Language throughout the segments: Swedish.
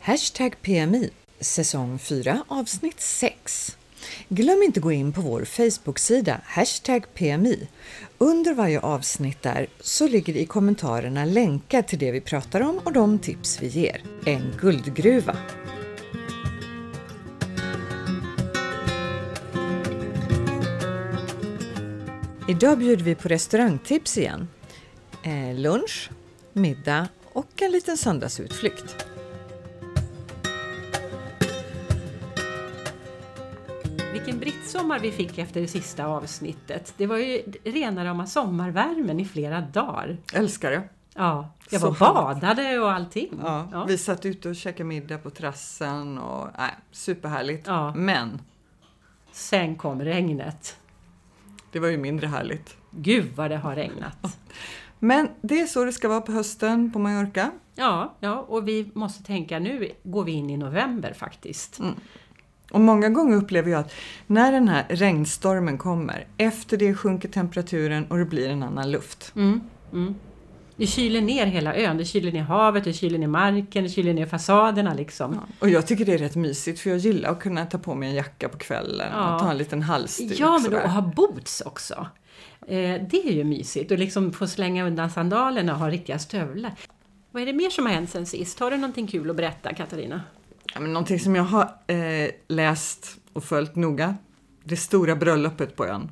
Hashtag PMI, säsong 4, avsnitt 6. Glöm inte gå in på vår Facebook-sida, hashtag PMI. Under varje avsnitt där så ligger i kommentarerna länkar till det vi pratar om och de tips vi ger. En guldgruva! Idag bjuder vi på restaurangtips igen. Eh, lunch, middag och en liten söndagsutflykt. Vilken brittsommar vi fick efter det sista avsnittet. Det var ju rena rama sommarvärmen i flera dagar. Älskar det! Ja, jag var badade och allting. Ja, Ja. Vi satt ute och käkade middag på terrassen och nej, superhärligt. Ja. Men Sen kom regnet. det var ju mindre härligt. Gud vad det har regnat. Men det är så det ska vara på hösten på Mallorca. Ja, ja, och vi måste tänka nu går vi in i november faktiskt. Och många gånger upplever jag att när den här regnstormen kommer, efter det sjunker temperaturen och det blir en annan luft. Mm, mm. Det kyler ner hela ön, det kyler ner havet, det kyler ner marken, det kyler ner fasaderna liksom. Och jag tycker det är rätt mysigt för jag gillar att kunna ta på mig en jacka på kvällen Ja. och ta en liten halsduk. Ja, men sådär. att ha boots också. Eh, det är ju mysigt och liksom få slänga undan sandalerna och ha riktiga stövlar. Vad är det mer som har hänt sen sist? Har du någonting kul att berätta, Katarina? Ja, men någonting som jag har eh, läst och följt noga. Det stora bröllopet på ön.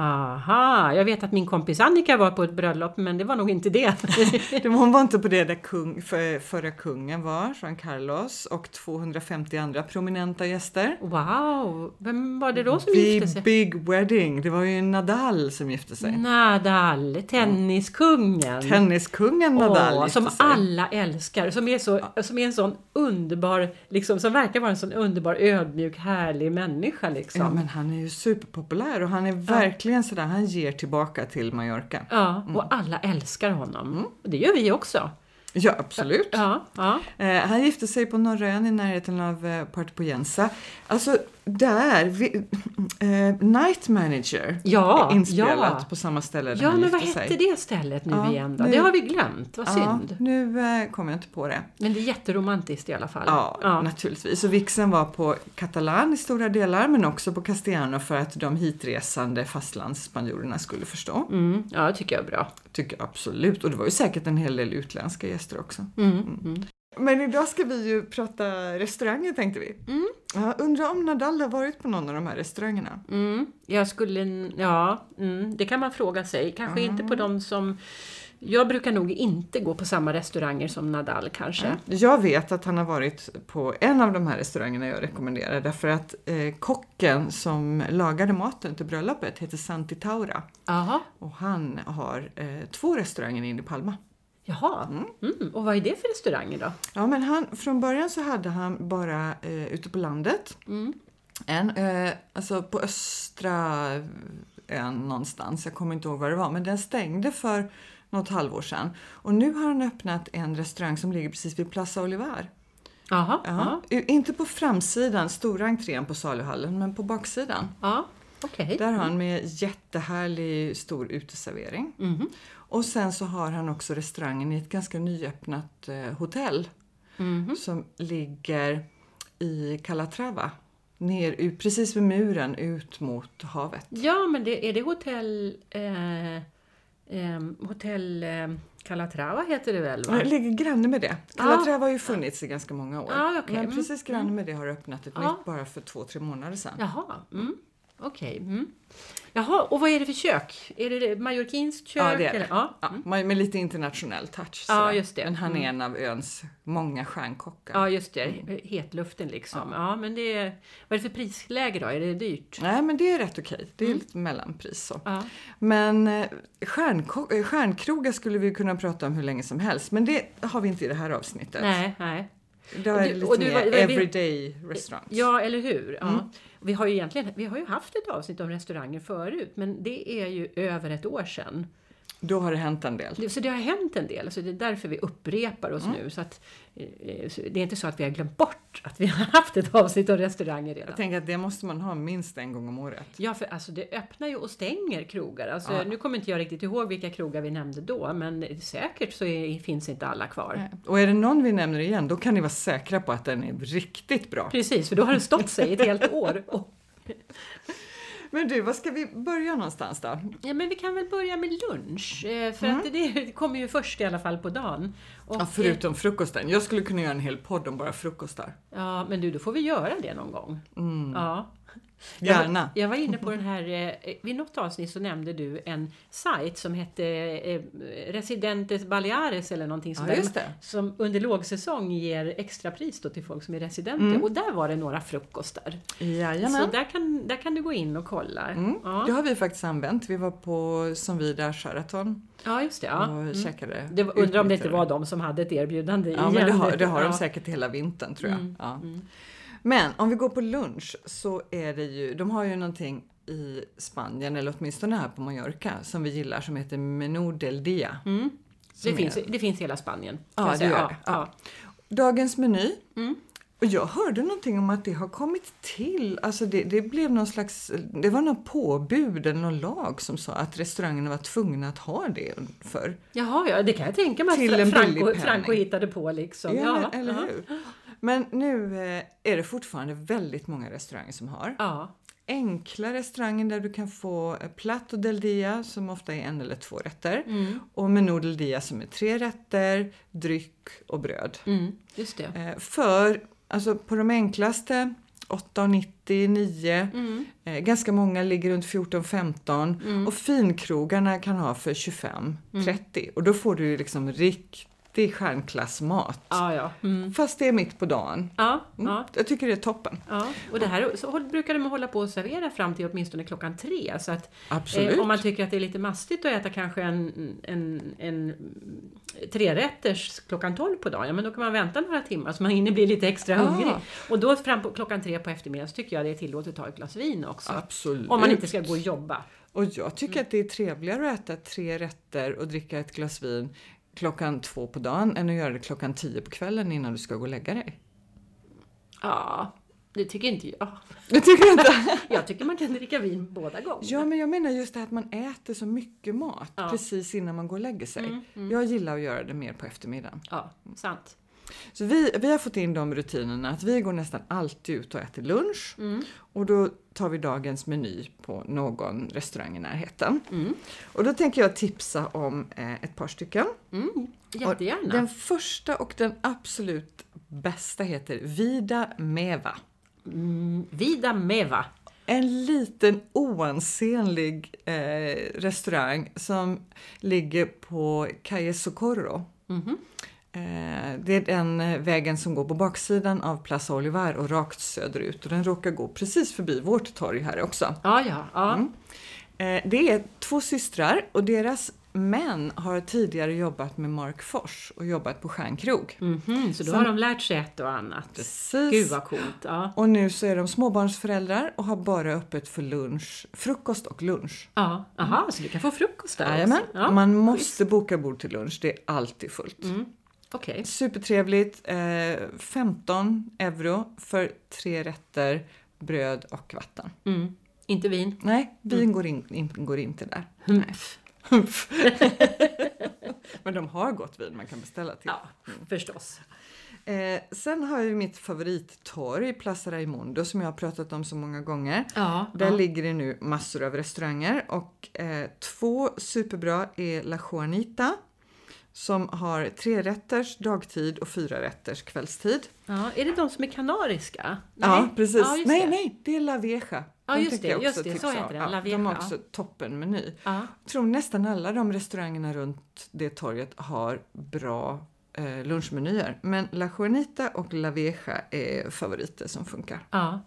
Aha, jag vet att min kompis Annika var på ett bröllop, men det var nog inte det. Hon var inte på det där kung, för, förra kungen var, Juan Carlos, och 250 andra prominenta gäster. wow, vem var det då som The gifte sig? big wedding, det var ju Nadal som gifte sig. Nadal, tenniskungen. Tenniskungen Nadal Åh, som sig. alla älskar, som är, så, som är en sån underbar, liksom, som verkar vara en sån underbar, ödmjuk, härlig människa. Liksom. Ja, men han är ju superpopulär och han är verkligen sådär, han ger tillbaka till Mallorca. Ja, och alla älskar honom. Och det gör vi också. Ja, absolut. Ja, ja. Eh, han gifte sig på Norra ön i närheten av eh, Puerto Poyensa. Alltså, där, vi, eh, Night Manager Ja, är inspelat ja. på samma ställe där ja men vad hette sig. det stället nu Ja, igen då? nu- Det har vi glömt, vad synd. nu eh, kommer jag inte på det. Men det är jätteromantiskt i alla fall. Ja, naturligtvis. Och vixen var på katalan i stora delar men också på castellano för att de hitresande fastlandsspanjorerna skulle förstå. Mm, ja, det tycker jag är bra. Tycker jag absolut. Och det var ju säkert en hel del utländska gäster också. Mm, mm. Men idag ska vi ju prata restauranger tänkte vi. Mm. Ja, undrar om Nadal har varit på någon av de här restaurangerna? Mm, jag skulle, ja, mm, det kan man fråga sig. Kanske inte på de som... Jag brukar nog inte gå på samma restauranger som Nadal kanske. Jag vet att han har varit på en av de här restaurangerna jag rekommenderar därför att eh, kocken som lagade maten till bröllopet heter Santi Taura Jaha, och han har eh, två restauranger inne i Palma. Jaha. Mm. Och vad är det för restauranger då? Ja, men han, från början så hade han bara eh, ute på landet. Mm. En, eh, alltså på östra ön någonstans, jag kommer inte ihåg vad det var, men den stängde för något halvår sedan. Och nu har han öppnat en restaurang som ligger precis vid Plaza Olivar. Jaha, Ja. u- Inte på framsidan, stora entrén på saluhallen, men på baksidan. ja. Okej. Där har han med jättehärlig stor uteservering. Mhm. Och sen så har han också restaurangen i ett ganska nyöppnat eh, hotell Mhm. som ligger i Calatrava. Ner, ut, precis vid muren ut mot havet. Ja, men det, är det hotell... Eh, eh, hotell eh, Calatrava heter det väl? Va? Det ligger granne med det. Calatrava har ju funnits i ganska många år. Ja, okej. Men Mm, precis granne med det har öppnat ett Ja. nytt bara för två, tre månader sedan. Jaha, mm. Okej. Mm. Jaha, och vad är det för kök? Är det mallorquinskt kök? Ja, det är det. eller? Ja. Ja, med lite internationell touch. Ja, sådär. just det. Men han är Mm. en av öns många stjärnkockar. ja, just det. Hetluften liksom. Ja. men det är, vad är det för prisläge då? Är det dyrt? Nej, men det är rätt okej. Det är Mm. lite mellanpris så. Ja. Men eh, eh, stjärnkrogar skulle vi kunna prata om hur länge som helst. Men det har vi inte i det här avsnittet. Nej, nej. Då är det lite du mer everyday restaurants. Ja, eller hur? Ja. Mm. Vi har ju egentligen vi har ju haft ett avsnitt om restauranger förut, men det är ju över ett år sedan. Då har det hänt en del. Så det har hänt en del, så det är därför vi upprepar oss nu. Så att, eh, så det är inte så att vi har glömt bort att vi har haft ett avsnitt om restauranger redan. Jag tänker att det måste man ha minst en gång om året. Ja, för alltså det öppnar ju och stänger krogar. Alltså, Ja. Nu kommer inte jag riktigt ihåg vilka krogar vi nämnde då, men säkert så är, finns inte alla kvar. Och är det någon vi nämner igen, då kan ni vara säkra på att den är riktigt bra. Precis, för då har det stått sig ett helt år. Men du, vad ska vi börja någonstans då? ja, men vi kan väl börja med lunch, eh, för att det kommer ju först i alla fall på dagen. Och, Ja, förutom frukosten. Jag skulle kunna göra en hel podd om bara frukostar. Ja, men du, då får vi göra det någon gång. Ja. Gärna. Jag, jag var inne på den här, eh, vid något avsnitt så nämnde du en sajt som hette eh, Residentes Baleares eller någonting Ja, sådär. just det. Som under lågsäsong ger extra pris då till folk som är residenter. Och där var det några frukostar. Så Jajamän. där kan, där kan du gå in och kolla. Mm. Ja. Det har vi faktiskt använt. Vi var på som vi där Sheraton ja, just det. Ja. och käkade. Det var, undrar om det inte var de som hade ett erbjudande Ja, men igen. det har, det har Ja. de säkert hela vintern tror jag. Mm, Ja. Men om vi går på lunch så är det ju, de har ju någonting i Spanien, eller åtminstone här på Mallorca, som vi gillar som heter Menú del Dia. Mm. Det, finns, är- det finns i hela Spanien. Ja, det gör det. Ja, Dagens meny. Mm. Och jag hörde någonting om att det har kommit till, alltså det, det blev någon slags, det var någon påbud eller någon lag som sa att restaurangerna var tvungna att ha det för. Jaha, ja, det kan jag tänka mig att Franco. Franco hittade på liksom. Ja, Ja, eller ja. hur? Men nu eh, är det fortfarande väldigt många restauranger som har. Ja, Enkla restauranger där du kan få eh, plato del dia som ofta är en eller två rätter Mm. och menú del dia som är tre rätter, dryck och bröd. mm, just det. Eh, för alltså på de enklaste 8,90, 9, Mm. eh, ganska många ligger runt 14-15 och finkrogarna kan ha för 25-30 och då får du ju liksom riktig stjärnklassmat. Ja, ja. Mm. Fast det är mitt på dagen. Ja, Mm. ja, Jag tycker det är toppen. ja. Och det här så håll- brukar de hålla på att servera fram till åtminstone klockan tre. Så att eh, om man tycker att det är lite mastigt att äta kanske en, en, en trerätters klockan 12 på dagen, ja men då kan man vänta några timmar så man hinner bli lite extra Ah. hungrig. Och då fram på klockan tre på eftermiddagen så tycker jag det är tillåtet att ta ett glas vin också. Absolut. Om man inte ska gå och jobba. Och jag tycker att det är trevligare att äta tre rätter och dricka ett glas vin klockan två på dagen än att göra det klockan tio på kvällen innan du ska gå och lägga dig. Ja, det tycker inte jag. Det tycker inte? Jag tycker man kan dricka vin båda gångerna. Ja, men jag menar just det här att man äter så mycket mat Ja. precis innan man går och lägger sig. Mm, Jag gillar att göra det mer på eftermiddagen. Ja, sant. Så vi, vi har fått in de rutinerna att vi går nästan alltid ut och äter lunch Mm. och då tar vi dagens meny på någon restaurang i närheten. Mm. Och då tänker jag tipsa om eh, ett par stycken. Mm, Och jättegärna. Den första och den absolut bästa heter Vida Meva. Mm, Vida Meva. En liten oansenlig eh, restaurang som ligger på Calle Socorro. Mhm. Eh, det är den eh, vägen som går på baksidan av Plaza Olivar och rakt söderut och den råkar gå precis förbi vårt torg här också. Ja, ja. ja. Mm. Eh, det är två systrar och deras män har tidigare jobbat med Mark Fors och jobbat på Stjärnkrog. Mhm, så då Sen- har de lärt sig ett och annat. Precis. Gud vad coolt. Ja. Och nu så är de småbarnsföräldrar och har bara öppet för lunch, frukost och lunch. Ja, aha, så du kan få frukost där Jajamän. också? Ja, Man måste boka bord till lunch, det är alltid fullt. Mm. Okej. Supertrevligt, eh, 15 euro för tre rätter, bröd och vatten. Mm. Inte vin? Nej, vin går, in, in, går inte där. Humph. Men de har gott vin man kan beställa till. Ja, förstås. Eh, sen har jag mitt favorittorg, Plaza Raimundo, som jag har pratat om så många gånger. Ja, Där ja. ligger det nu massor av restauranger och eh, två superbra är La Juanita som har tre rätters dagtid och fyra rätters kvällstid. ja. Är det de som är kanariska? Ja, Nej. precis. Ja, just nej, det. nej, det är La Vieja. Ja, De just det, jag just också det, så heter La Ja, de har också toppenmeny. Ja. Jag tror nästan alla de restaurangerna runt det torget har bra eh, lunchmenyer. Men La Juanita och La Vieja är favoriter som funkar. Ja.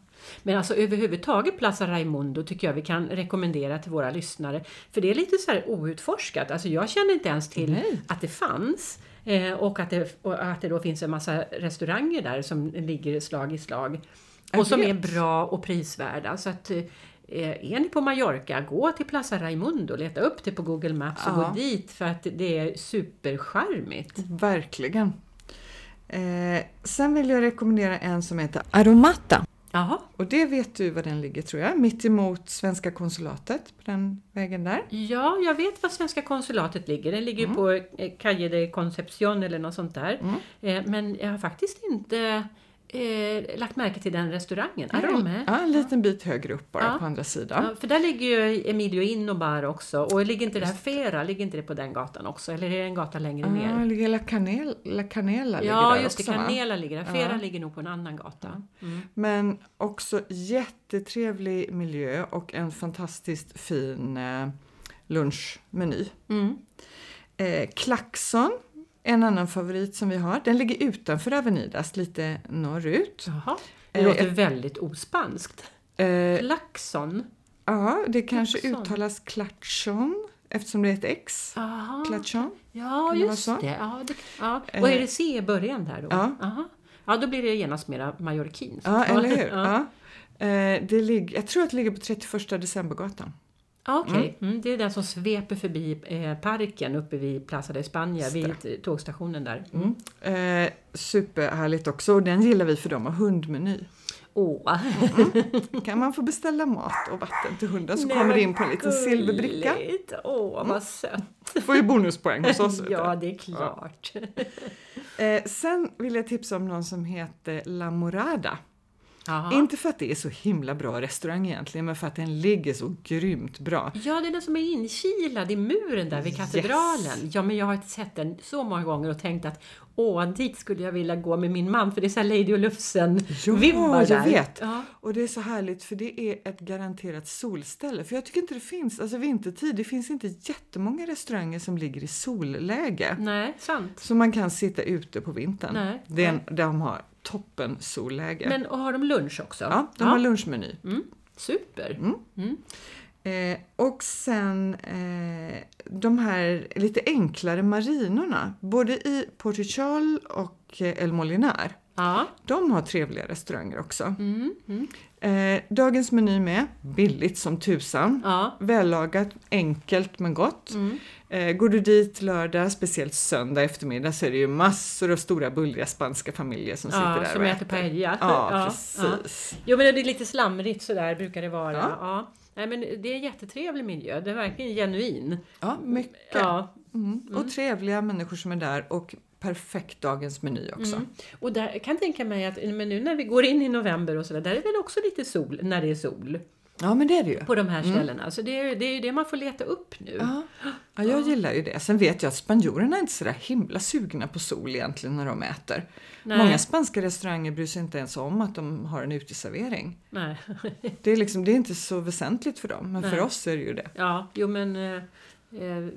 Men alltså överhuvudtaget Plaza Raimundo tycker jag vi kan rekommendera till våra lyssnare. För det är lite så här outforskat. Alltså jag kände inte ens till Nej. att det fanns. Eh, och, att det, och att det då finns en massa restauranger där som ligger slag i slag. Jag Och som är bra och prisvärda. Så att, eh, är ni på Mallorca, gå till Plaza Raimundo, leta upp det på Google Maps och Ja. gå dit för att det är supercharmigt. Verkligen. Eh, sen vill jag rekommendera en som heter Aromata. Jaha, Och det vet du var den ligger tror jag, mitt emot svenska konsulatet på den vägen där. ja, jag vet var svenska konsulatet ligger. Den ligger ju på eh, Calle de Concepción eller något sånt där. Eh, men jag har faktiskt inte eh, lagt märke till den restaurangen. Arome. Ja, en liten bit högre upp bara Ja. på andra sidan. Ja, för där ligger ju Emilio Inno Bar också. Och ligger inte det här Fera, ligger inte det på den gatan också? Eller är det en gata längre Ja, ner? ligger La, Canel, La Canela ligger Ja, där just det. också, va? Canela ligger där. Fera Ja. ligger nog på en annan gata. Mm. Men också jättetrevlig miljö och en fantastiskt fin eh, lunchmeny. Mm. Eh, Klaxon, en annan favorit som vi har. Den ligger utanför Avenidas, lite norrut. Jaha. Det Eh, låter väldigt ospanskt. Eh, Klaxon. ja, det kanske Klaxon. uttalas Klatschon eftersom det är ett X. Jaha. Klatschon. Ja, det just så? det. Ja, det ja. Och är det C i början där då? ja. Aha. Ja, då blir det genast mera mallorquinskt. Ja, eller hur? Ja. Ja. Eh, det ligger, jag tror att det ligger på 31 decembergatan. Ja, Okej, mm. det är den som sveper förbi eh, parken uppe vid Plaza de España, vid tågstationen där. Mm. Eh, superhärligt också och den gillar vi för de har hundmeny. Åh, kan man få beställa mat och vatten till hunden så Nej, kommer det in på en liten silverbricka. Åh, vad sött. Får ju bonuspoäng hos oss. ja, det är klart. Eh, sen vill jag tipsa om någon som heter La Morada. Jaha. Inte för att det är så himla bra restaurang egentligen, men för att den ligger så grymt bra. Ja, det är den som är inkilad i muren där vid katedralen. Ja, men jag har sett den så många gånger och tänkt att åh, dit skulle jag vilja gå med min man för det är så här Lady och Lufsen-vibbar Ja, jag vet. Ja. Och det är så härligt för det är ett garanterat solställe. För jag tycker inte det finns, alltså vintertid, det finns inte jättemånga restauranger som ligger i solläge. Nej, sant. Så man kan sitta ute på vintern. Nej, Det är en, de har toppen solläge. Men och har de lunch också? ja, de har lunchmeny. Mm, super. Mm. Eh, och sen eh, de här lite enklare marinorna, både i Portugal och eh, El Molinar. Ja. De har trevliga restauranger också. Mm, mm. Eh, dagens meny med, billigt som tusan. Ja. Vällagat, enkelt men gott. Mm. Eh, går du dit lördag, speciellt söndag eftermiddag, så är det ju massor av stora bullriga spanska familjer som sitter ja, där som och äter paella. Ja, precis. Jo, men det är lite slamrigt sådär brukar det vara. Ja. Ja. Nej, men det är en jättetrevlig miljö. Det är verkligen genuin. Ja, mycket. Ja. Mm. Och trevliga människor som är där och perfekt dagens meny också. Mm. Och där jag kan tänka mig att men nu när vi går in i november och sådär, där är väl också lite sol när det är sol Ja, men det är det ju. på de här ställena. Så det är, det är ju det man får leta upp nu. Ja. ja, jag gillar ju det. Sen vet jag att spanjorerna är inte så där himla sugna på sol egentligen när de äter. Nej. Många spanska restauranger bryr sig inte ens om att de har en uteservering. Nej. Det är, liksom, det är inte så väsentligt för dem, men för Nej. oss är det ju det. Ja, jo men eh, det, är,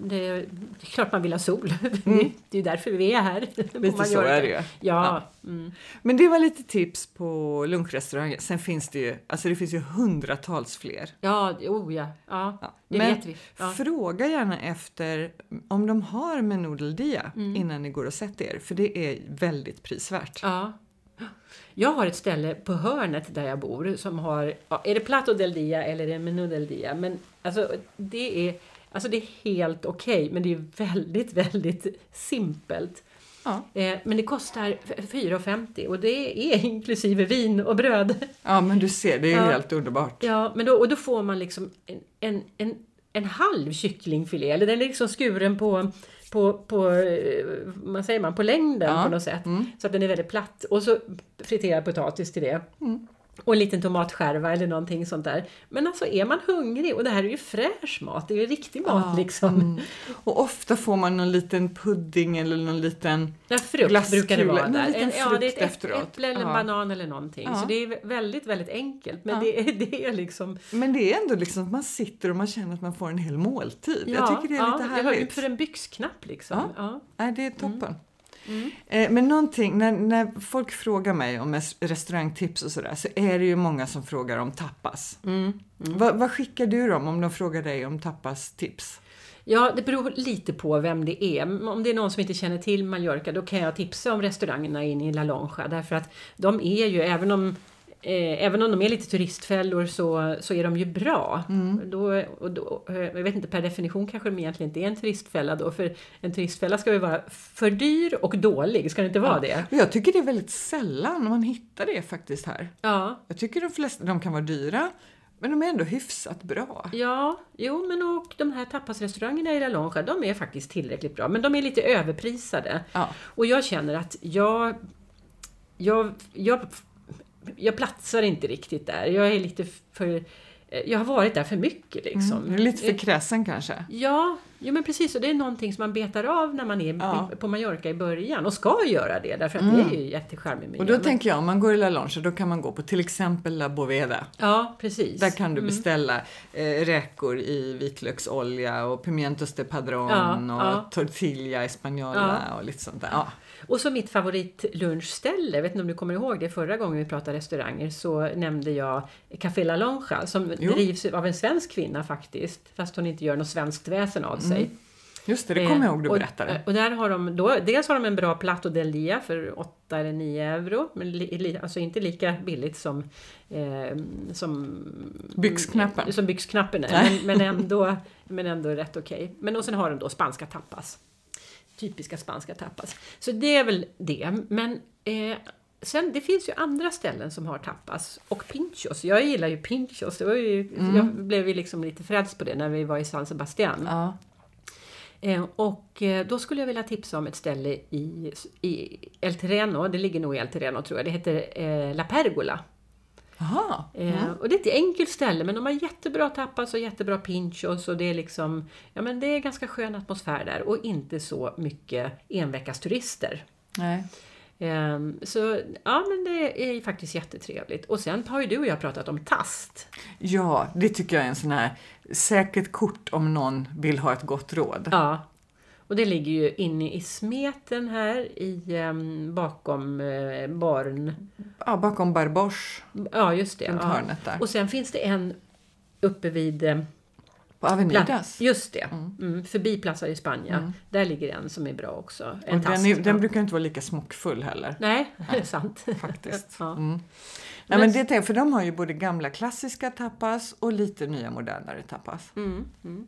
det är klart man vill ha sol. det är därför vi är här. Mm. Lite så är det ju. Ja. Mm. Men det var lite tips på lunchrestauranger. Sen finns det ju, alltså det finns ju hundratals fler. Ja, oh ja. ja, Ja. det Men vet vi. Ja. fråga gärna efter om de har menudel-dia Mm. innan ni går och sätter er, för det är väldigt prisvärt. Ja. Jag har ett ställe på hörnet där jag bor som har, ja, är det Plato del Dia eller är det Menú del Dia? Men alltså det är, alltså det är helt okej, men det är väldigt, väldigt simpelt. Ja. Eh, men det kostar f- 4,50 och det är inklusive vin och bröd. ja, men du ser, det är Ja. helt underbart. Ja, men då, och då får man liksom en, en, en, en halv kycklingfilé, eller den är liksom skuren på, på, på eh, vad säger man, på längden Ja. på något sätt. Mm. Så att den är väldigt platt. Och så friterad potatis till det. Mm. Och en liten tomatskärva eller någonting sånt där. Men alltså är man hungrig, och det här är ju fräsch mat, det är ju riktig mat Ja, liksom. Mm. Och ofta får man någon liten pudding eller någon liten... Ja, frukt Glasskula, brukar det vara där. liten En, ja, det är ett efteråt. äpple eller en Ja. banan eller någonting. Ja. Så det är väldigt, väldigt enkelt. Men Ja. det, är, det är liksom... Men det är ändå liksom att man sitter och man känner att man får en hel måltid. jag tycker det är ja, lite härligt. för en byxknapp liksom. Ja. Ja. Nej, det är toppen. Mm. Eh, Men någonting, när, när folk frågar mig om es- restaurangtips och sådär så är det ju många som frågar om tapas. Mm. Vad, vad skickar du dem om de frågar dig om tapas-tips? Ja, det beror lite på vem det är. Om det är någon som inte känner till Mallorca, då kan jag tipsa om restaurangerna inne i La Lonja. Därför att de är ju, även om eh, även om de är lite turistfällor så, så är de ju bra. Då, och då, eh, jag vet inte, per definition kanske de egentligen inte är en turistfälla då, för en turistfälla ska ju vara för dyr och dålig, ska det inte vara det? Och jag tycker det är väldigt sällan man hittar det faktiskt här. Ja, Jag tycker de flesta, de kan vara dyra, men de är ändå hyfsat bra. Ja, jo men och de här tapasrestaurangerna i La Longa, de är faktiskt tillräckligt bra. Men de är lite överprisade. Ja. Och jag känner att jag, jag, jag, jag platsar inte riktigt där. Jag är lite för... Jag har varit där för mycket liksom. Mm, lite för kräsen kanske. Ja, jo men precis. Och det är någonting som man betar av när man är Ja. Mm. på Mallorca i början. Och ska göra det, därför att det är ju jättecharmig miljö. Och då Men- tänker jag, om man går i La Longe, då kan man gå på till exempel La Boveda. Ja, precis. Där kan du Mm. beställa eh, räkor i vitlöksolja och pimientos de padron Ja, och ja. tortilla española och lite sånt där. Och så mitt favoritlunchställe, vet inte om du kommer ihåg det förra gången vi pratade restauranger, så nämnde jag Café La Longa som Jo. drivs av en svensk kvinna faktiskt, fast hon inte gör något svenskt väsen av sig. Just det, det kommer jag ihåg du Eh, och, berättade. Och där har de, då, dels har de en bra plato del dia för 8 eller 9 euro, men li, alltså inte lika billigt som, eh, som Byxknappen. Som byxknappen är, men, men, ändå, men ändå rätt okej. Men och sen har de då spanska tapas. Typiska spanska tapas. Så det är väl det. Men eh, sen, det finns ju andra ställen som har tapas och pinchos. Jag gillar ju pinchos. Det var ju, Jag blev ju liksom lite frälst på det när vi var i San Sebastian. Ja. Eh, och eh, då skulle jag vilja tipsa om ett ställe i, i El Terreno, det ligger nog i El Terreno tror jag, det heter eh, La Pergola. Jaha. Eh, och det är ett enkelt ställe men de har jättebra tapas och jättebra pinchos och det är liksom, ja men det är ganska skön atmosfär där och inte så mycket enveckas turister. Nej. Ehm, så ja men det är faktiskt jättetrevligt. Och sen har ju du och jag pratat om tast. Ja, det tycker jag är en sån här säkert kort om någon vill ha ett gott råd. Ja. Och det ligger ju inne i smeten här i, ehm, bakom eh, baren. Ja, bakom Barboche, Ja, just det. runt Ja. hörnet där. Och sen finns det en uppe vid eh, På Avenidas. Just det, mm. förbi Plaza i Spanien. Där ligger en som är bra också. En Och den, är, den brukar inte vara lika smockfull heller. Nej, det är sant. Faktiskt. Ja. Nej, men det, är- för de har ju både gamla klassiska tapas och lite nya modernare tapas. Mm, mm.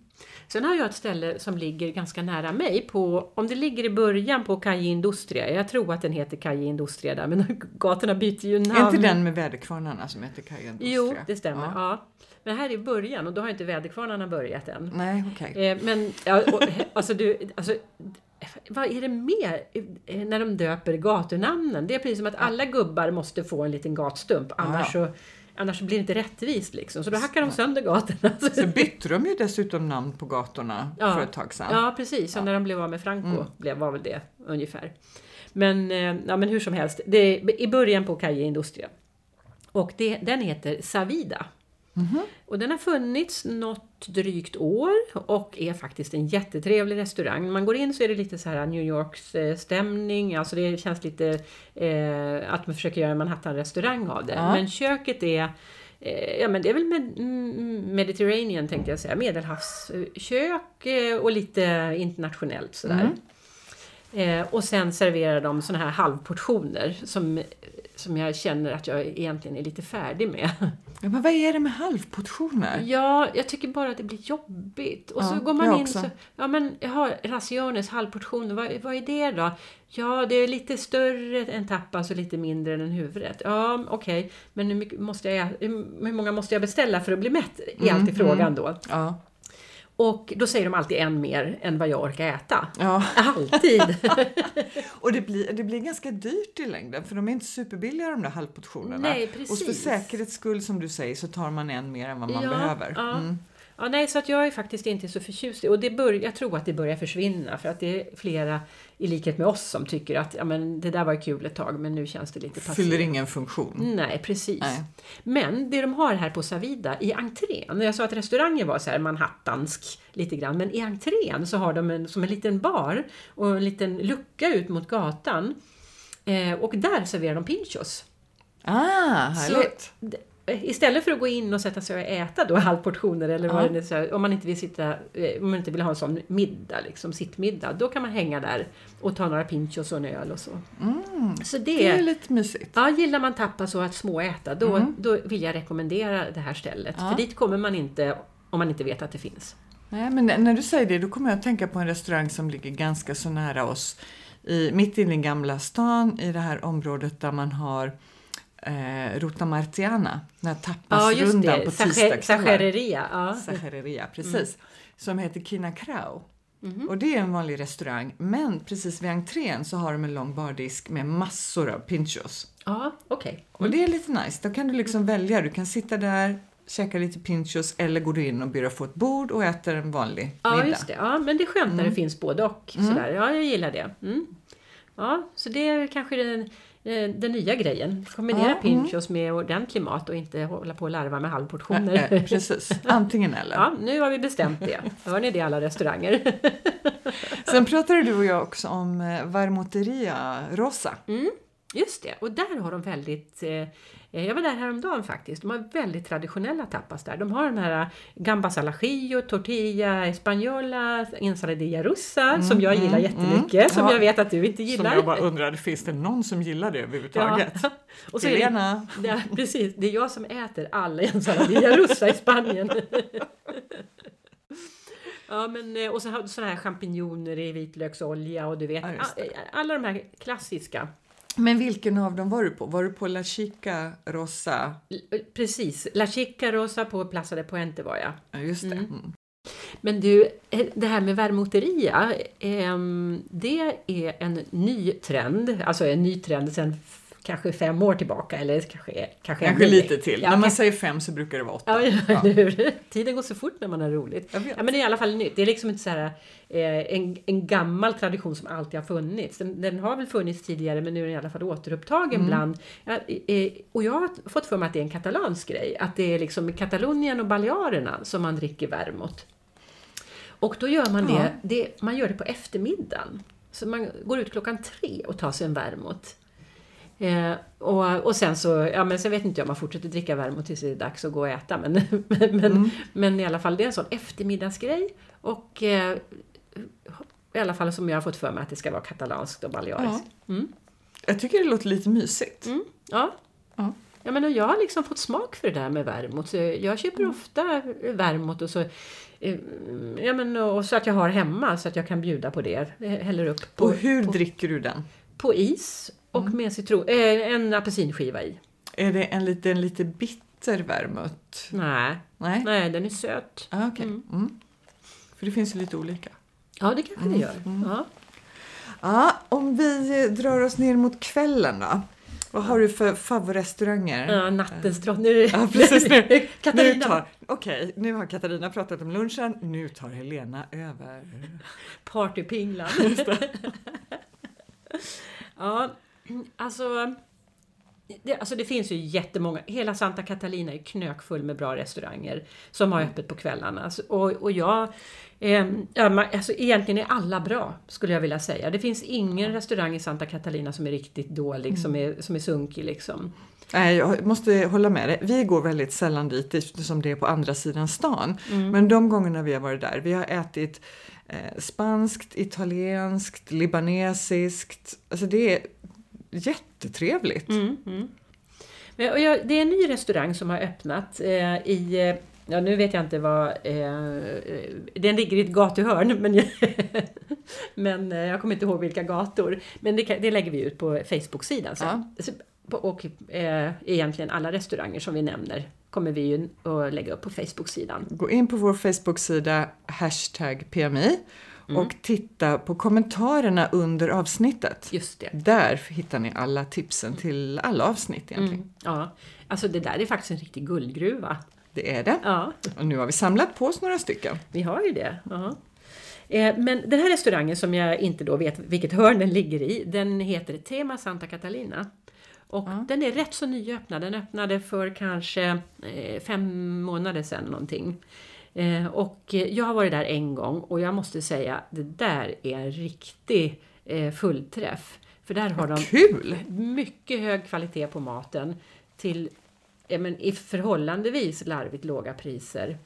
Sen har jag ett ställe som ligger ganska nära mig. På, om det ligger i början på Calle Industria. Jag tror att den heter Calle Industria där, men gatorna byter ju namn. Är inte den med väderkvarnarna som heter Calle Industria? Jo, det stämmer. Ja. Ja. Men här är i början och då har inte väderkvarnarna börjat än. Nej, okej. Eh, men ja, och, alltså, du, alltså, vad är det mer eh, när de döper gatunamnen? Det är precis som att alla gubbar måste få en liten gatstump, annars, så, annars blir det inte rättvist. Liksom. Så då hackar de sönder gatorna. Så bytte de ju dessutom namn på gatorna Ja. för ett tag sedan. Ja, precis. Så när de blev av med Franco Mm. blev, var väl det ungefär. Men, eh, ja, men hur som helst, det är i början på Calle Industria. Och det, den heter Savida. Mhm. Och den har funnits något drygt år och är faktiskt en jättetrevlig restaurang. Man går in så är det lite så här New Yorks eh, stämning, alltså det känns lite eh, att man försöker göra en Manhattan-restaurang av det. Ja. Men köket är eh, Ja men det är väl med, mm, Mediterranean tänkte jag säga, medelhavskök och lite internationellt sådär. Eh, och sen serverar de såna här halvportioner som, som jag känner att jag egentligen är lite färdig med. Ja, men vad är det med halvportioner? Ja, jag tycker bara att det blir jobbigt. Och så Ja, går man in också. så, ja men jaha, raciones, halvportioner, vad, vad är det då? Ja, det är lite större än tapas och lite mindre än huvudrätt. Ja, okej, men hur, mycket måste jag, hur många måste jag beställa för att bli mätt? Är Mm, alltid frågan då. Ja. Och då säger de alltid en mer än vad jag orkar äta. ja. Alltid! Och det blir, det blir ganska dyrt i längden för de är inte superbilliga de där halvportionerna. Nej, Och för precis. säkerhets skull som du säger så tar man en mer än vad man Ja, behöver. ja. Mm. Ja, nej, så att jag är faktiskt inte så förtjust i och det bör, jag tror att det börjar försvinna för att det är flera i likhet med oss som tycker att ja, men det där var kul ett tag men nu känns det lite passé. Fyller ingen funktion. Nej, precis. Nej. Men det de har här på Savida i entrén, jag sa att restaurangen var så här manhattansk lite grann, men i entrén så har de en, som en liten bar och en liten lucka ut mot gatan. Eh, och där serverar de pinchos. Ah, härligt! Så, istället för att gå in och sätta sig och äta då halvportioner eller Ja. vad det är, om man inte vill sitta, eh, om man inte vill ha en sån middag, liksom sittmiddag, då kan man hänga där och ta några pinchos och en öl och så. Så det, Det är lite mysigt. Ja, gillar man tapas och att småäta, då, då vill jag rekommendera det här stället. Ja. För dit kommer man inte om man inte vet att det finns. Nej, men när du säger det då kommer jag att tänka på en restaurang som ligger ganska så nära oss. I, mitt inne i Gamla stan i det här området där man har eh, Ruta Martiana, den här Ja, tapasrundan det. på tisdagskvällar. Ja. Sachereria, precis. Som heter Kina Krau. Mhm. Och det är en vanlig restaurang, men precis vid entrén så har de en lång bardisk med massor av pinchos. Ja, okej. Och det är lite nice. Då kan du liksom välja. Du kan sitta där, käka lite pinchos eller går du in och ber att få ett bord och äter en vanlig Ja, middag. just det. Ja, men det är skönt när det finns både och. Sådär. Ja, jag gillar det. Mm. Ja, så det är kanske den, den nya grejen. Kombinera Ja, mm. pinchos med ordentlig mat och inte hålla på och larva med halvportioner. Eh, Precis, antingen eller. Ja, nu har vi bestämt det. Hör ni det alla restauranger? Sen pratade du och jag också om eh, Varmoteria Rosa. Just det, och där har de väldigt... Eh, jag var där häromdagen faktiskt. De har väldigt traditionella tapas där. De har de här gambas al ajillo, tortilla española, ensaladilla russa som jag gillar jättemycket. Som Mm, Ja. jag vet att du inte Som gillar. jag bara undrade, finns det någon som gillar det överhuvudtaget? Ja. Och så är det, Helena. ja, precis, det är jag som äter alla ensaladilla russa i Spanien. Ja, men, eh, och så har du såna här champinjoner i vitlöksolja och du vet, Ja, alla de här klassiska. Men vilken av dem var du på? Var du på La Chica Rosa? L- Precis, La Chica Rosa på Plaza de Puente var jag. Ja, just det. Mm. Men du, eh, det här med vermoteria, ehm, det är en ny trend, alltså en ny trend sedan kanske fem år tillbaka eller kanske, kanske, Kanske lite till. Ja, När man säger fem så brukar det vara åtta. Ja, ja, hur? Tiden går så fort när man har roligt. Ja, men det är i alla fall nytt. Det är liksom inte så här, eh, en, en gammal tradition som alltid har funnits. Den, den har väl funnits tidigare men nu är den i alla fall återupptagen Mm. bland... Ja, eh, och jag har fått för mig att det är en katalansk grej. Att det är liksom Katalonien och Balearerna som man dricker vermouth. Och då gör man Ja. det, det, man gör det på eftermiddagen. Så man går ut klockan tre och tar sig en vermouth. Eh, och, och sen så, ja men sen vet inte jag om man fortsätter dricka vermouth tills det är dags att gå och äta. Men, men, men, men i alla fall, det är en sån eftermiddagsgrej. Och eh, i alla fall som jag har fått för mig att det ska vara katalanskt och baleariskt. Mm. Jag tycker det låter lite mysigt. Mm. Ja. Ja. Ja, men jag har liksom fått smak för det där med vermouth. Jag köper ofta vermouth och så, eh, ja, men, och så att jag har hemma så att jag kan bjuda på det. Jag häller upp på, Och hur på, dricker du den? på is och med citron, eh, en apelsinskiva i. Är det en lite, en lite bitter vermouth? Nej, Nej? nej den är söt. Ah, okej. Mm. För det finns ju lite olika. Ja, det kanske det gör. Ja. Ja, om vi eh, drar oss ner mot kvällen då. Vad har du för favoritrestauranger? Ja, nattens drottning. Ja, precis nu. Katarina. tar, okej, nu har Katarina pratat om lunchen, nu tar Helena över. Partypinglan. ja, alltså det, alltså det finns ju jättemånga, hela Santa Catalina är knökfull med bra restauranger som har öppet på kvällarna. Alltså, och, och jag, eh, alltså egentligen är alla bra skulle jag vilja säga. Det finns ingen restaurang i Santa Catalina som är riktigt dålig, som, är, som är sunkig liksom. Nej, jag måste hålla med dig. Vi går väldigt sällan dit eftersom det är på andra sidan stan. Men de gångerna vi har varit där, vi har ätit eh, spanskt, italienskt, libanesiskt. Alltså det är jättetrevligt. Mm, mm. Jag, det är en ny restaurang som har öppnat eh, i eh, Ja, nu vet jag inte vad... Eh, den ligger i ett gatuhörn, men, jag, men eh, jag kommer inte ihåg vilka gator. Men det, det lägger vi ut på Facebook-sidan sen. På- Och eh, egentligen alla restauranger som vi nämner kommer vi ju att lägga upp på Facebook-sidan. Gå in på vår Facebook-sida, hashtag PMI och titta på kommentarerna under avsnittet. Just det. Där hittar ni alla tipsen till alla avsnitt egentligen. Mm, ja, alltså det där är faktiskt en riktig guldgruva. Det är det. Ja. Och nu har vi samlat på oss några stycken. Vi har ju det. Ja. Eh, Men den här restaurangen som jag inte då vet vilket hörn den ligger i, den heter Tema Santa Catalina. Och den är rätt så nyöppnad. Den öppnade för kanske eh, fem månader sedan någonting. Eh, Och jag har varit där en gång och jag måste säga det där är en riktig eh, fullträff. För där har de Kul! mycket hög kvalitet på maten till men i förhållandevis larvigt låga priser.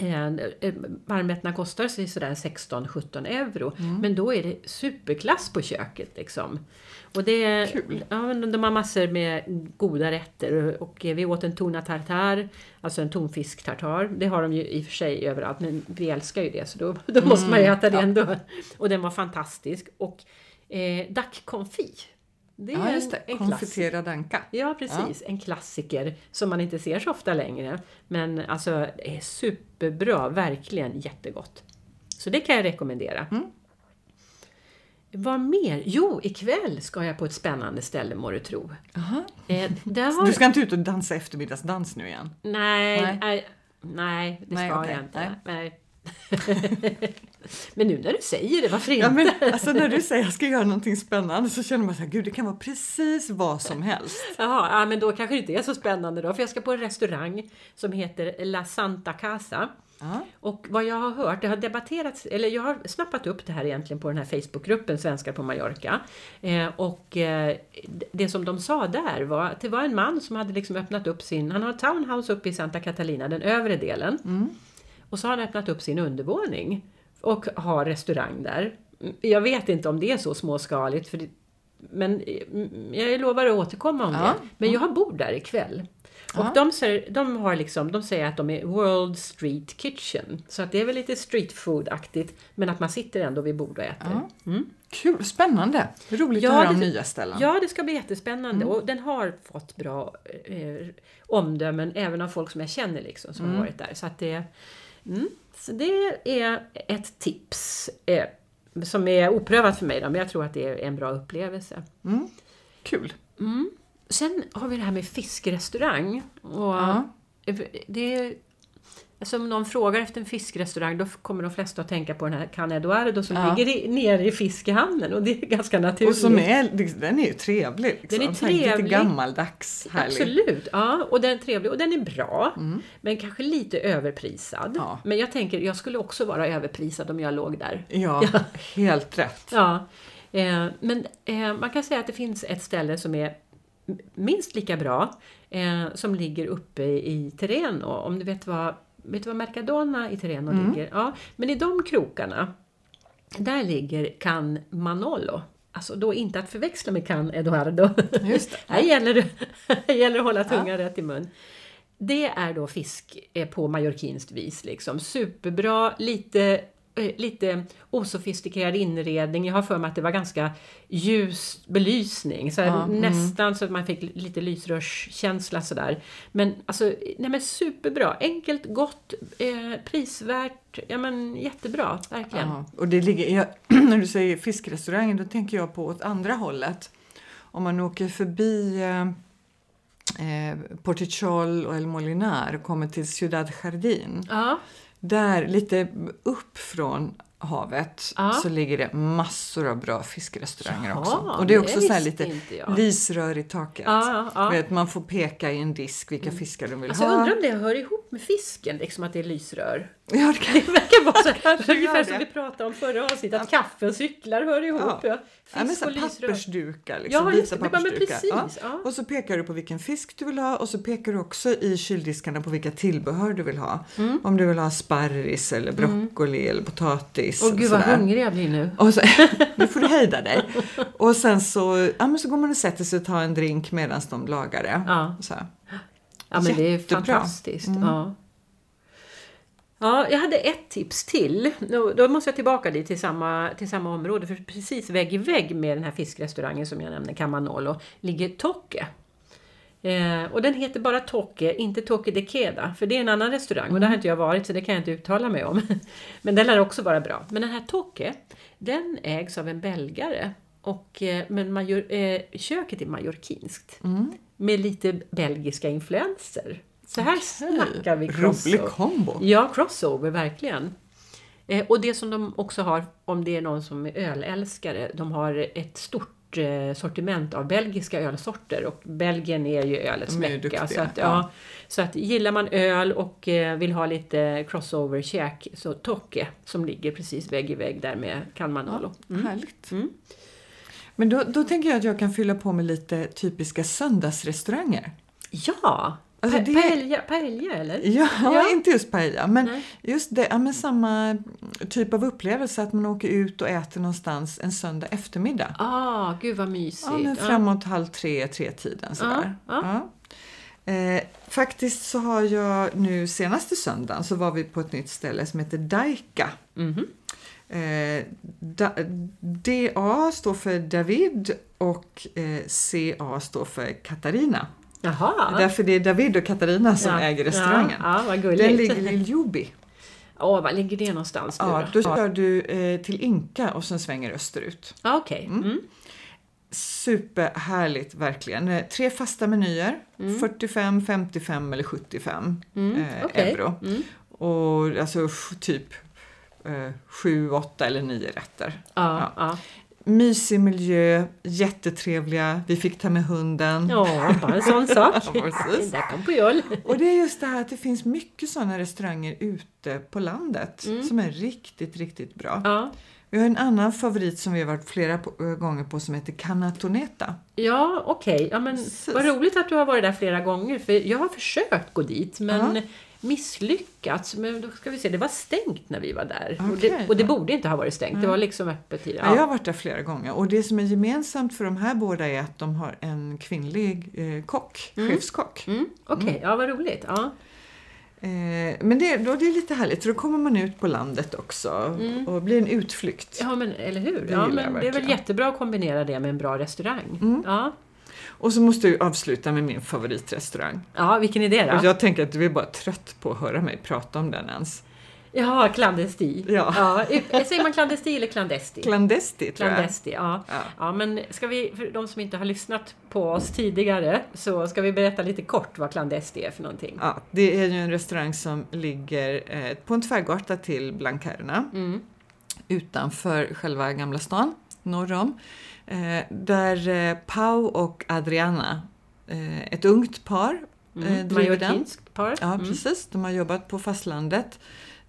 Eh, eh, Varmrätterna kostar sig sådär 16-17 euro, men då är det superklass på köket. Liksom. Och det, Kul. Ja, de har massor med goda rätter och vi åt en tuna tartar, alltså en tonfisk tartar. Det har de ju i och för sig överallt, men vi älskar ju det så då, då måste man ju äta det ändå. Och den var fantastisk. Och eh, dackkonfi. Det är Ja, just det. en, en. Konfiterad anka. Ja, precis. En klassiker som man inte ser så ofta längre. Men alltså, det är superbra. Verkligen jättegott. Så det kan jag rekommendera. Mm. Vad mer? Jo, ikväll ska jag på ett spännande ställe må du tro. Eh, har... Du ska inte ut och dansa eftermiddagsdans nu igen? Nej, Nej. nej, nej, det Nej, ska okej. jag inte. Nej. men nu när du säger det, varför inte? Ja, men, alltså, när du säger att jag ska göra någonting spännande så känner man så här, gud det kan vara precis vad som helst. Jaha, ja, men då kanske det inte är så spännande då, för jag ska på en restaurang som heter La Santa Casa. Ja. Och vad jag har hört, det har debatterats, eller jag har snappat upp det här egentligen på den här Facebookgruppen Svenskar på Mallorca. Eh, och eh, det som de sa där var att det var en man som hade liksom öppnat upp sin, han har ett townhouse uppe i Santa Catalina, den övre delen. Och så har han öppnat upp sin undervåning och har restaurang där. Jag vet inte om det är så småskaligt, för det, men mm, jag lovar att återkomma om Ja. det. Men jag bor där ikväll. Och Ja. de, säger, de, har liksom, de säger att de är World Street Kitchen. Så att det är väl lite street food-aktigt, men att man sitter ändå vid bord och äter. Ja. Kul, spännande. Roligt Ja, att höra om det- nya ställen. Ja, det ska bli jättespännande. Och den har fått bra eh, omdömen även av folk som jag känner liksom, som har varit där. Så, att det, mm, så det är ett tips. Eh, som är oprövat för mig då, men jag tror att det är en bra upplevelse. Mm. Kul. Sen har vi det här med fiskrestaurang. Och Ja. det alltså om någon frågar efter en fiskrestaurang då kommer de flesta att tänka på den här Can Eduardo som Ja. ligger i, nere i fiskehamnen och det är ganska naturligt. Och som är, den är ju trevlig. Liksom. Den är här Lite trevlig. gammaldags, härlig. Absolut, ja. Och den är trevlig och den är bra. Men kanske lite överprisad. Mm. Ja. Men jag tänker, jag skulle också vara överprisad om jag låg där. Ja, helt rätt. Ja. Eh, men eh, man kan säga att det finns ett ställe som är minst lika bra. Eh, som ligger uppe i Terreno. Om du vet vad, vet du vad Mercadona i Terreno Mm. ligger? Ja, men i de krokarna, där ligger Can Manolo. Alltså då inte att förväxla med Can Eduardo. Just det. Här gäller det, här gäller det att hålla tungan rätt i mun. Det är då fisk eh, på mallorquinskt vis. Liksom. Superbra, lite, lite osofistikerad inredning. Jag har för mig att det var ganska ljus belysning. Så Ja, mm. Nästan så att man fick lite lysrörskänsla sådär. Men alltså, nej men superbra. Enkelt, gott, eh, prisvärt. Ja men jättebra, verkligen. Ja, och det ligger, jag, när du säger fiskrestaurangen då tänker jag på åt andra hållet. Om man åker förbi eh, eh, Portichol och El Molinar och kommer till Ciudad Jardín. Ja, där lite upp från havet Ja. så ligger det massor av bra fiskrestauranger Jaha, också. Och det är också så lite jag. lysrör i taket. Ja, ja, ja. Vet, man får peka i en disk vilka fiskar de vill Alltså, jag ha. undrar om det hör ihop med fisken, liksom att det är lysrör. Ja, det kan... Det verkar vara så, kanske ungefär som vi pratade om förra avsnittet, att kaffe och cyklar hör ihop. Ja. Ja. Ja, Fisk så och lysrör. pappersdukar, liksom, Ja, vita pappersdukar. precis, ja. Och så pekar du på vilken fisk du vill ha och så pekar du också i kyldiskarna på vilka tillbehör du vill ha. Mm. Om du vill ha sparris eller broccoli eller potatis. Åh och gud vad sådär. hungrig jag blir nu. Och så, nu får du hejda dig. Och sen så, ja, men så går man och sätter sig och tar en drink medan de lagar det. Ja. Så. Ja men det är Jättebra. Mm. fantastiskt. Ja. Ja, jag hade ett tips till. Då, måste jag tillbaka dit till samma, till samma område. För precis vägg i vägg med den här fiskrestaurangen som jag nämnde, Camanolo, ligger Toque. Eh, och den heter bara Toque, inte Toque de Queda. För det är en annan restaurang och där har inte jag varit så det kan jag inte uttala mig om. Men den lär också vara bra. Men den här Toque, den ägs av en belgare. Och, eh, men major, eh, köket är mallorquinskt. Med lite belgiska influenser. Så här snackar vi Rolig crossover. kombo. Ja, crossover, verkligen. Eh, och det som de också har, om det är någon som är ölälskare, de har ett stort eh, sortiment av belgiska ölsorter och Belgien är ju ölets mecka. Så att, ja. ja, så att gillar man öl och eh, vill ha lite crossover-käk så Tokke som ligger precis vägg i vägg där med Can Manolo. Mm. Härligt. Men då, då tänker jag att jag kan fylla på med lite typiska söndagsrestauranger. Ja, Alltså Pa- det- Paella, paella eller? Ja, Ja. inte just paella, men Nej. just det, ja, men samma typ av upplevelse att man åker ut och äter någonstans en söndag eftermiddag. Ah, gud vad mysigt. Ja, men framåt halv tre, tre tiden sådär. Ja, Ja. Eh, faktiskt så har jag nu senaste söndagen så var vi på ett nytt ställe som heter Daika. Mhm. Eh, da, DA står för David och eh, CA står för Katarina. Jaha. Därför det är David och Katarina som Ja. äger restaurangen. Ja, ja vad Den ligger i Ljubi. Åh, var ligger det någonstans nu Ja, då? då kör du eh, till Inka och sen svänger österut. Ah, Okej. Mm. Superhärligt verkligen. Eh, Tre fasta menyer, 45, 55 eller 75 Mm. eh, okej. euro. Mm. Och alltså typ eh, 7, 8 eller 9 rätter. Ja, ja. Mysig miljö, jättetrevliga. Vi fick ta med hunden. Ja, bara en sån sak. Ja. Där kom på joll. Och det är just det här att det finns mycket sådana restauranger ute på landet som är riktigt, riktigt bra. Mm. Ja. Vi har en annan favorit som vi har varit flera på, äh, gånger på som heter Canatoneta. Ja, okej. Ja, men Precis. vad roligt att du har varit där flera gånger. För jag har försökt gå dit, men Ja. Misslyckats. Men då ska vi se, det var stängt när vi var där. och, Okej, det, och det borde inte ha varit stängt. Det var liksom öppet tid. Ja. Jag har varit där flera gånger och det som är gemensamt för de här båda är att de har en kvinnlig eh, kock, chefskock. Mm, okej, ja vad roligt. Ja. Eh, men det, då, det är lite härligt, så då kommer man ut på landet också och blir en utflykt. ja, men eller hur? Det Ja, men det är väl jättebra att kombinera det med en bra restaurang. Ja. Och så måste jag avsluta med min favoritrestaurang. ja, vilken det då? Och jag tänker att du är bara trött på att höra mig prata om den ens. Ja, clandesti. Ja. Ja, säger man clandesti eller clandesti? Clandesti tror jag. Clandesti, ja. Ja. ja. men ska vi, för de som inte har lyssnat på oss tidigare, så ska vi berätta lite kort vad clandesti är för någonting. Ja, det är ju en restaurang som ligger eh, på en tvärgata till Blanquerna Mm. utanför själva Gamla stan, norr om. Eh, där eh, Pau och Adriana, eh, ett ungt par, Mm. driver den. Par. Ja, Mm. precis. De har jobbat på fastlandet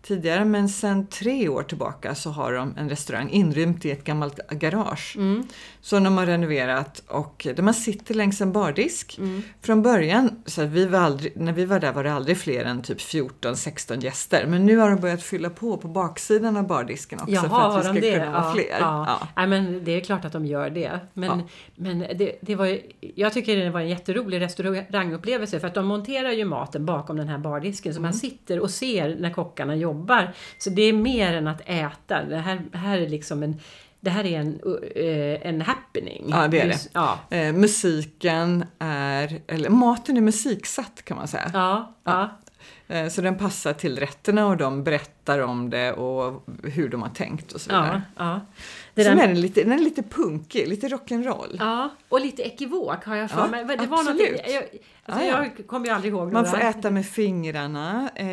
tidigare men sedan tre år tillbaka så har de en restaurang inrymt i ett gammalt garage Mm. som de har renoverat och där man sitter längs en bardisk. Mm. Från början, så vi var aldrig, när vi var där var det aldrig fler än typ 14-16 gäster men nu har de börjat fylla på på baksidan av bardisken också Jaha, för att vi ska de kunna vara ja, fler. Ja. Ja. Nej, men det är klart att de gör det. Men, Ja. men det, det var jag tycker det var en jätterolig restaurangupplevelse för att de monterar ju maten bakom den här bardisken så Mm. man sitter och ser när kockarna jobbar. Så det är mer än att äta. Det här, här är liksom en det här är en, eh, en happening. Ja, det är det. Ja, Eh, musiken är, eller maten är musiksatt kan man säga. ja, ja. Eh, Så den passar till rätterna och de berättar om det och hur de har tänkt och så ja, vidare. ja. Det Sen där- är den lite, den är lite punkig, lite rock'n'roll. Ja, och lite ekivok har jag för Ja, mig. Det var absolut. någonting, jag, alltså Ja, ja. jag kommer ju aldrig ihåg Man får äta med fingrarna. Eh,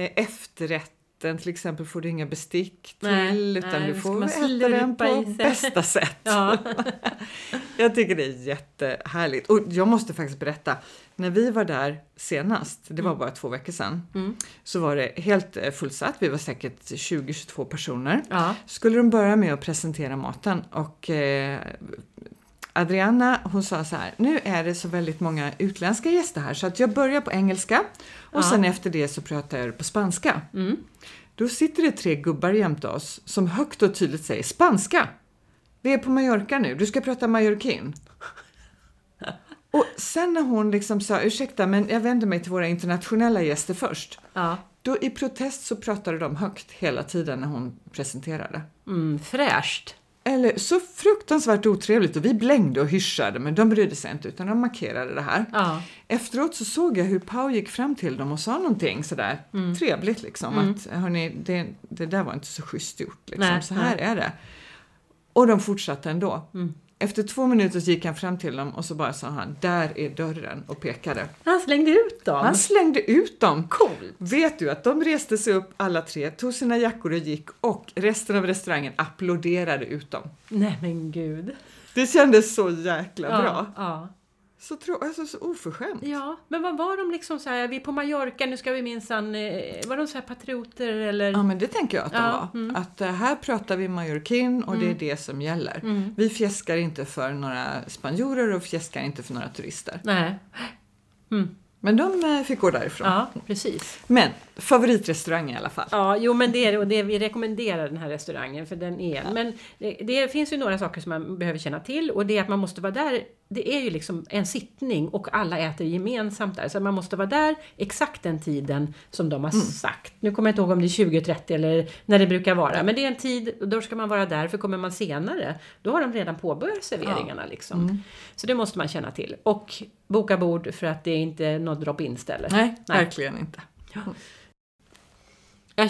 efterrätten till exempel får du inga bestick till Nej, utan nej, du får äta den på bästa sätt. Ja. Jag tycker det är jättehärligt. Och jag måste faktiskt berätta, när vi var där senast, det var bara två veckor sedan, Mm. så var det helt eh, fullsatt. Vi var säkert 20-22 personer. Ja. Skulle de börja med att presentera maten och eh, Adriana hon sa så här, nu är det så väldigt många utländska gäster här så att jag börjar på engelska och Ja. sen efter det så pratar jag på spanska. Mm. Då sitter det tre gubbar jämte oss som högt och tydligt säger spanska. Vi är på Mallorca nu, du ska prata mallorquin. Och sen när hon liksom sa ursäkta men jag vänder mig till våra internationella gäster först. Ja. Då i protest så pratade de högt hela tiden när hon presenterade. Mm, fräscht. Eller så fruktansvärt otrevligt och vi blängde och hyschade men de brydde sig inte utan de markerade det här. Ja. Efteråt så såg jag hur Pau gick fram till dem och sa någonting sådär Mm. trevligt liksom att hörni, det, det där var inte så schysst gjort liksom. Nej, så här är det. Och de fortsatte ändå. Mm. Efter två minuter så gick han fram till dem och så bara sa han där är dörren och pekade. Han slängde ut dem. Han slängde ut dem. Coolt. Vet du att de reste sig upp alla tre, tog sina jackor och gick och resten av restaurangen applåderade ut dem. Nej men gud. Det kändes så jäkla Ja, bra. Ja. Så, tro, alltså, så oförskämt. ja, men vad var de liksom så här, vi är på Mallorca, nu ska vi minsann, eh, var de så här patrioter eller? Ja men det tänker jag att de Ja, var. mm. Att eh, här pratar vi mallorquin och det är det som gäller. Mm. Vi fjäskar inte för några spanjorer och fjäskar inte för några turister. Nej. Mm. Men de eh, fick gå därifrån. Ja, precis. Men favoritrestaurang i alla fall. Ja, jo men det är och det, vi rekommenderar den här restaurangen för den är Men det, det finns ju några saker som man behöver känna till och det är att man måste vara där. Det är ju liksom en sittning och alla äter gemensamt där så man måste vara där exakt den tiden som de har sagt. Nu kommer jag inte ihåg om det är 20.30 eller när det brukar vara men det är en tid och då ska man vara där för kommer man senare då har de redan påbörjat serveringarna liksom. Så det måste man känna till och boka bord för att det är inte något drop-in ställe. Nej, verkligen inte. Ja,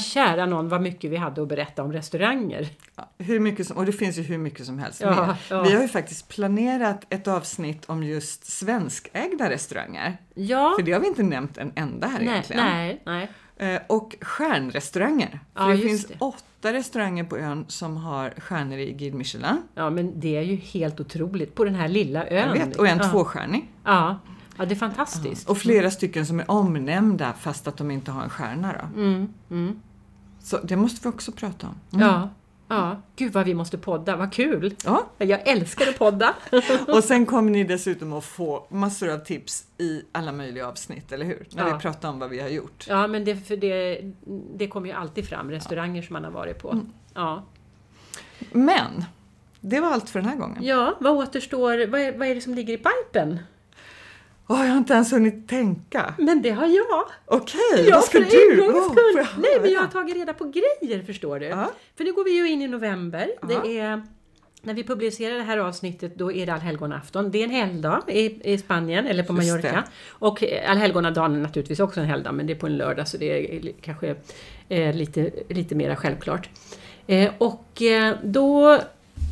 kära någon vad mycket vi hade att berätta om restauranger. Ja, hur mycket som, och det finns ju hur mycket som helst Ja, ja. Vi har ju faktiskt planerat ett avsnitt om just svenskägda restauranger. Ja, För det har vi inte nämnt en enda här nej, egentligen. nej, nej. Eh, Och stjärnrestauranger. Ja, För det just finns det. åtta restauranger på ön som har stjärnor i Guide Michelin. Ja, men det är ju helt otroligt på den här lilla ön. Jag vet, och en ja. tvåstjärnig. Ja, ja det är fantastiskt. Och flera stycken som är omnämnda fast att de inte har en stjärna. Då. Mm, mm. Så det måste vi också prata om. Mm. Ja, ja. Gud vad vi måste podda, vad kul! Ja. Jag älskar att podda. Och sen kommer ni dessutom att få massor av tips i alla möjliga avsnitt, eller hur? När Ja. vi pratar om vad vi har gjort. Ja, men det, för det, det kommer ju alltid fram, restauranger som man har varit på. Mm. Ja. Men, det var allt för den här gången. ja, vad återstår? Vad är, vad är det som ligger i pipen? Åh, jag har inte ens hunnit tänka. Men det har jag! Okej, Ja, vad ska du? gångs Åh, skull. jag Nej, men jag har tagit reda på grejer förstår du. Ja. För nu går vi ju in i november. Ja. Det är, när vi publicerar det här avsnittet då är det allhelgonafton. Det är en helgdag i, i Spanien eller på Mallorca. Och eh, allhelgonadagen är naturligtvis också en helgdag men det är på en lördag så det är kanske eh, lite, lite mera självklart. Eh, och eh, då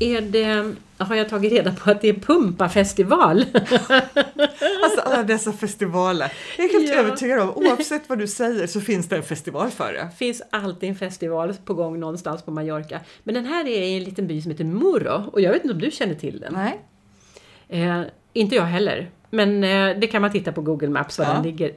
är det, har jag tagit reda på att det är Pumpafestival. Alltså alla dessa festivaler. Jag är helt Ja. övertygad om, oavsett vad du säger så finns det en festival för det. finns alltid en festival på gång någonstans på Mallorca. Men den här är i en liten by som heter Muro och jag vet inte om du känner till den? Nej. Eh, inte jag heller. Men eh, det kan man titta på Google Maps var Ja. den ligger.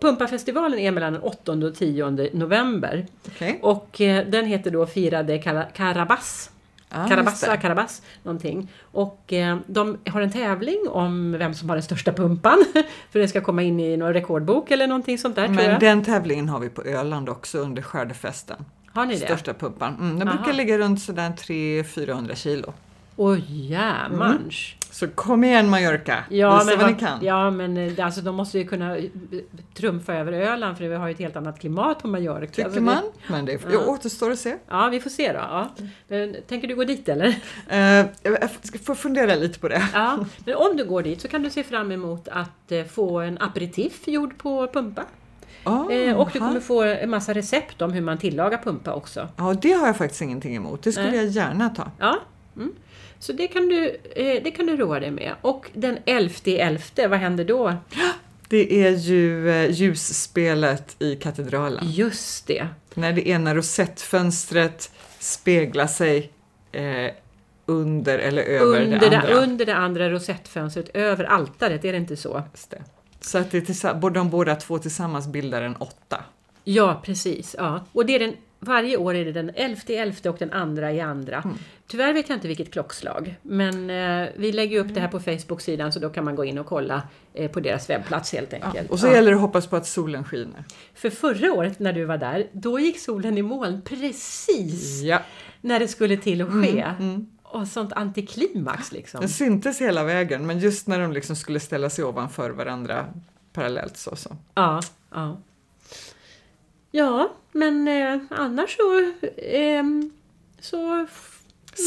Pumpafestivalen är mellan den 8 och 10 november. Okej. Och eh, den heter då Firade Cala- Carabas. Det. Carabas, någonting. Och eh, de har en tävling om vem som har den största pumpan. För det ska komma in i någon rekordbok eller någonting sånt där Men den tävlingen har vi på Öland också under skördefesten. Har ni det? Största pumpan. Mm, den Aha. brukar ligga runt sådär 300-400 kilo. Oj jämans. Så kom igen Mallorca, Ja, visa men, vad ni kan. ja, men eh, alltså, de måste ju kunna eh, trumfa över Öland för vi har ju ett helt annat klimat på Mallorca. Tycker Alltså, man, Vi, men det Ja. återstår att se. ja, vi får se då. Ja. Men, tänker du gå dit eller? Eh, jag ska få fundera lite på det. Ja, men om du går dit så kan du se fram emot att få en aperitif gjord på pumpa. Oh, Eh, och du kommer få en massa recept om hur man tillagar pumpa också. Ja, det har jag faktiskt ingenting emot. Det skulle Nej. jag gärna ta. Ja. Mm. Så det kan, du, eh, det kan du roa dig med. Och den 11.11, vad händer då? Det är ju eh, ljusspelet i katedralen. Just det. När det ena rosettfönstret speglar sig eh, under eller över Under det det, andra. under det andra rosettfönstret, över altaret, är det inte så? Just det. Så att det både de båda två tillsammans bildar en åtta. Ja, precis. Ja. Och det är den, varje år är det den 11 i 11 och den andra i andra. Mm. Tyvärr vet jag inte vilket klockslag, men eh, vi lägger upp det här på Facebook-sidan så då kan man gå in och kolla eh, på deras webbplats helt Ja. enkelt. Och så Ja. gäller det att hoppas på att solen skiner. För förra året när du var där, då gick solen i moln precis Ja, när det skulle till att ske. mm. Och sånt antiklimax liksom. den syntes hela vägen men just när de liksom skulle ställa sig ovanför varandra parallellt så. så. Ja, ja. Ja, men eh, annars så... ehm, så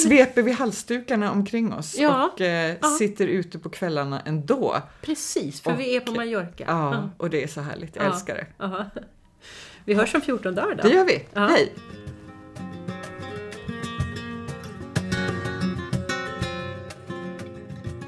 Sveper vi halsdukarna omkring oss Ja, och eh, ja. sitter ute på kvällarna ändå. precis, för vi är på Och- Mallorca. Ja, och det är så härligt. Jag Ja. älskar det. Vi hörs om 14 dagar då. Det gör vi. Hej!